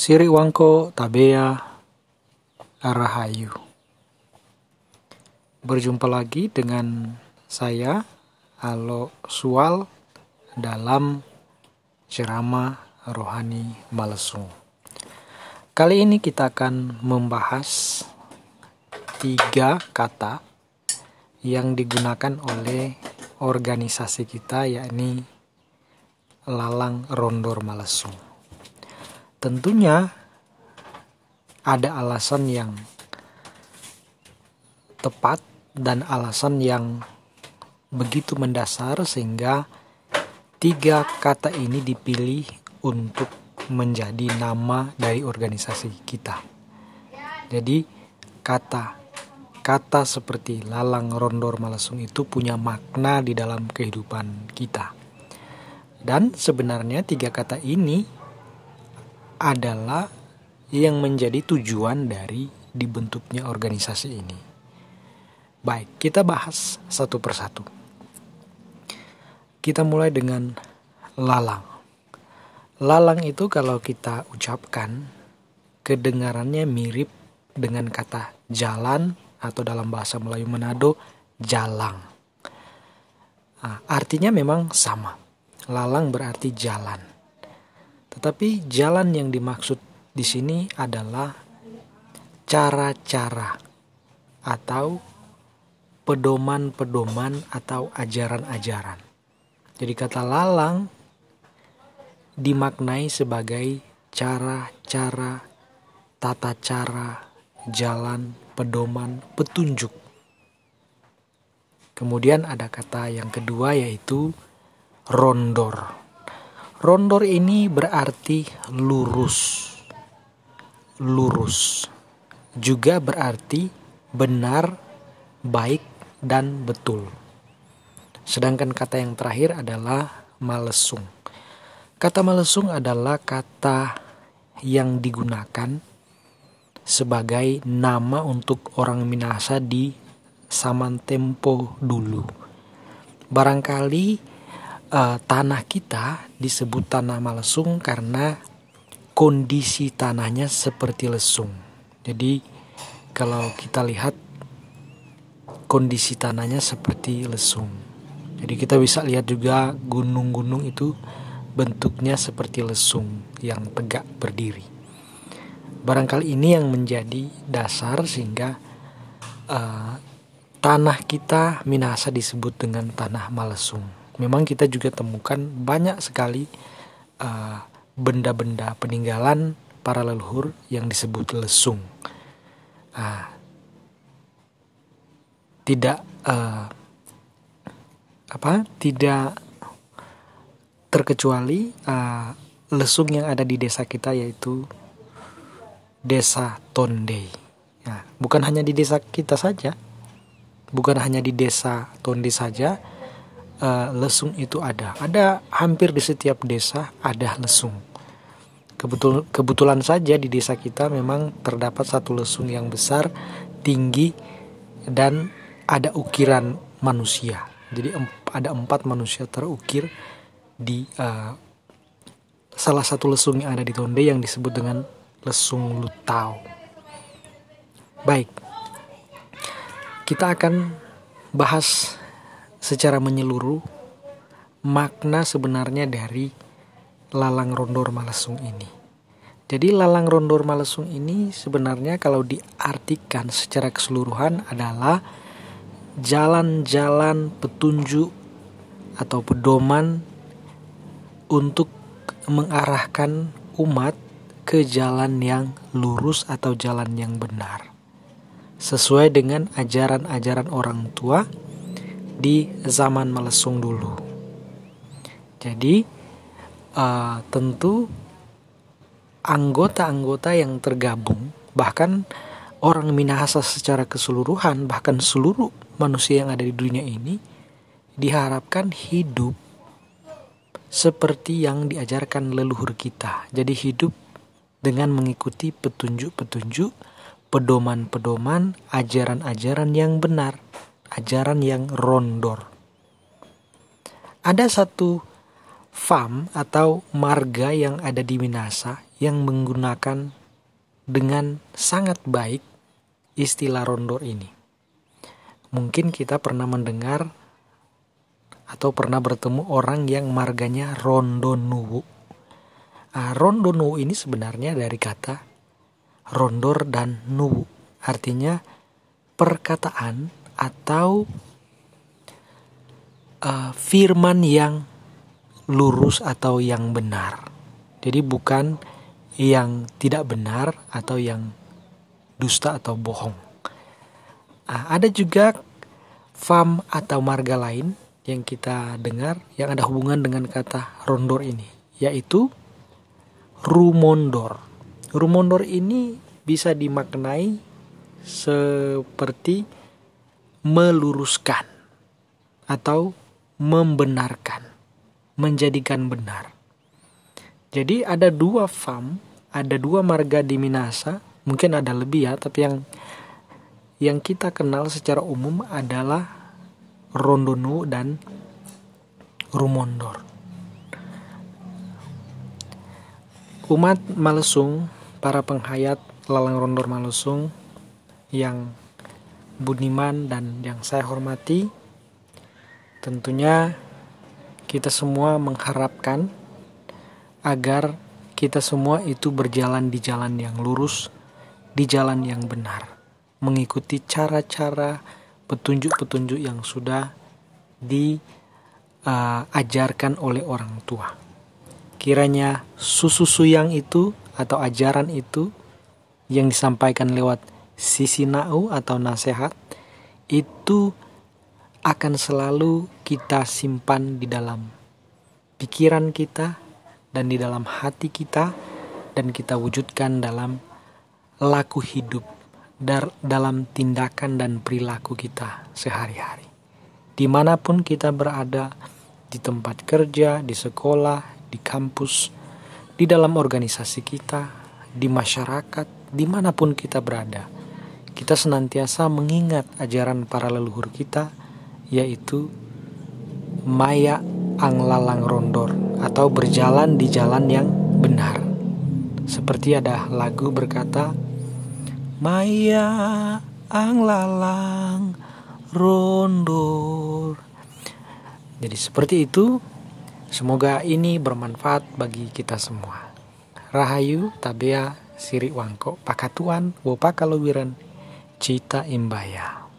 Siri Wangko Tabea Arahayu. Berjumpa lagi dengan saya Alo Sual dalam ceramah rohani Malesung. Kali ini kita akan membahas tiga kata yang digunakan oleh organisasi kita yakni Lalang Rondor Malesung. Tentunya ada alasan yang tepat dan alasan yang begitu mendasar sehingga tiga kata ini dipilih untuk menjadi nama dari organisasi kita. Jadi kata kata seperti lalang rondor malasung itu punya makna di dalam kehidupan kita. Dan sebenarnya tiga kata ini adalah yang menjadi tujuan dari dibentuknya organisasi ini. Baik, kita bahas satu persatu. Kita mulai dengan lalang. Lalang itu kalau kita ucapkan kedengarannya mirip dengan kata jalan atau dalam bahasa Melayu Manado jalang. Nah, artinya memang sama. Lalang berarti jalan. Tetapi jalan yang dimaksud di sini adalah cara-cara atau pedoman-pedoman atau ajaran-ajaran. Jadi kata lalang dimaknai sebagai cara-cara, tata cara, jalan, pedoman, petunjuk. Kemudian ada kata yang kedua yaitu rondor. Rondor ini berarti lurus. Lurus. Juga berarti benar, baik, dan betul. Sedangkan kata yang terakhir adalah malesung. Kata malesung adalah kata yang digunakan sebagai nama untuk orang Minahasa di Samantempo dulu. Barangkali uh, tanah kita disebut tanah malesung karena kondisi tanahnya seperti lesung. Jadi kalau kita lihat kondisi tanahnya seperti lesung. Jadi kita bisa lihat juga gunung-gunung itu bentuknya seperti lesung yang tegak berdiri. Barangkali ini yang menjadi dasar sehingga uh, tanah kita Minasa disebut dengan tanah Malesung. Memang kita juga temukan banyak sekali benda benda-benda peninggalan para leluhur yang disebut lesung. Uh, tidak uh, apa tidak terkecuali uh, lesung yang ada di desa kita yaitu desa Tonde. Ya, bukan hanya di desa kita saja, bukan hanya di desa Tonde saja, uh, lesung itu ada. Ada hampir di setiap desa ada lesung. Kebetul kebetulan saja di desa kita memang terdapat satu lesung yang besar, tinggi, dan ada ukiran manusia. Jadi ada empat manusia terukir di uh, salah satu lesung yang ada di Tonde yang disebut dengan lesung Lutau. Baik, kita akan bahas secara menyeluruh makna sebenarnya dari lalang rondor malesung ini. Jadi lalang rondor malesung ini sebenarnya kalau diartikan secara keseluruhan adalah jalan-jalan petunjuk atau pedoman untuk mengarahkan umat ke jalan yang lurus atau jalan yang benar sesuai dengan ajaran-ajaran orang tua di zaman Malesung dulu. Jadi uh, tentu anggota-anggota yang tergabung bahkan orang Minahasa secara keseluruhan bahkan seluruh manusia yang ada di dunia ini diharapkan hidup seperti yang diajarkan leluhur kita. Jadi hidup dengan mengikuti petunjuk-petunjuk, pedoman-pedoman, ajaran-ajaran yang benar, ajaran yang rondor. Ada satu fam atau marga yang ada di Minasa yang menggunakan dengan sangat baik istilah rondor ini. Mungkin kita pernah mendengar atau pernah bertemu orang yang marganya rondonuwu. Nah, rondonuwu ini sebenarnya dari kata rondor dan nuwu. Artinya perkataan atau uh, firman yang lurus atau yang benar. Jadi bukan yang tidak benar atau yang dusta atau bohong. Nah, ada juga fam atau marga lain yang kita dengar yang ada hubungan dengan kata rondor ini, yaitu rumondor. Rumondor ini bisa dimaknai seperti meluruskan atau membenarkan, menjadikan benar. Jadi ada dua fam, ada dua marga di Minasa, mungkin ada lebih ya, tapi yang yang kita kenal secara umum adalah Rondonu dan Rumondor. Umat Malesung, para penghayat Lalang Rondor Malesung yang budiman dan yang saya hormati, Tentunya kita semua mengharapkan agar kita semua itu berjalan di jalan yang lurus, di jalan yang benar, mengikuti cara-cara petunjuk-petunjuk yang sudah diajarkan uh, oleh orang tua. Kiranya susu suyang itu atau ajaran itu yang disampaikan lewat sisi nau atau nasihat itu akan selalu kita simpan di dalam pikiran kita dan di dalam hati kita dan kita wujudkan dalam laku hidup dalam tindakan dan perilaku kita sehari-hari. Di mana pun kita berada, di tempat kerja, di sekolah, di kampus, di dalam organisasi kita, di masyarakat, di mana pun kita berada, kita senantiasa mengingat ajaran para leluhur kita yaitu Maya Anglalang Rondor atau berjalan di jalan yang benar. Seperti ada lagu berkata Maya Anglalang Rondor. Jadi seperti itu. Semoga ini bermanfaat bagi kita semua. Rahayu Tabea Siri Wangko Pakatuan Wopakalowiran Cita Imbaya.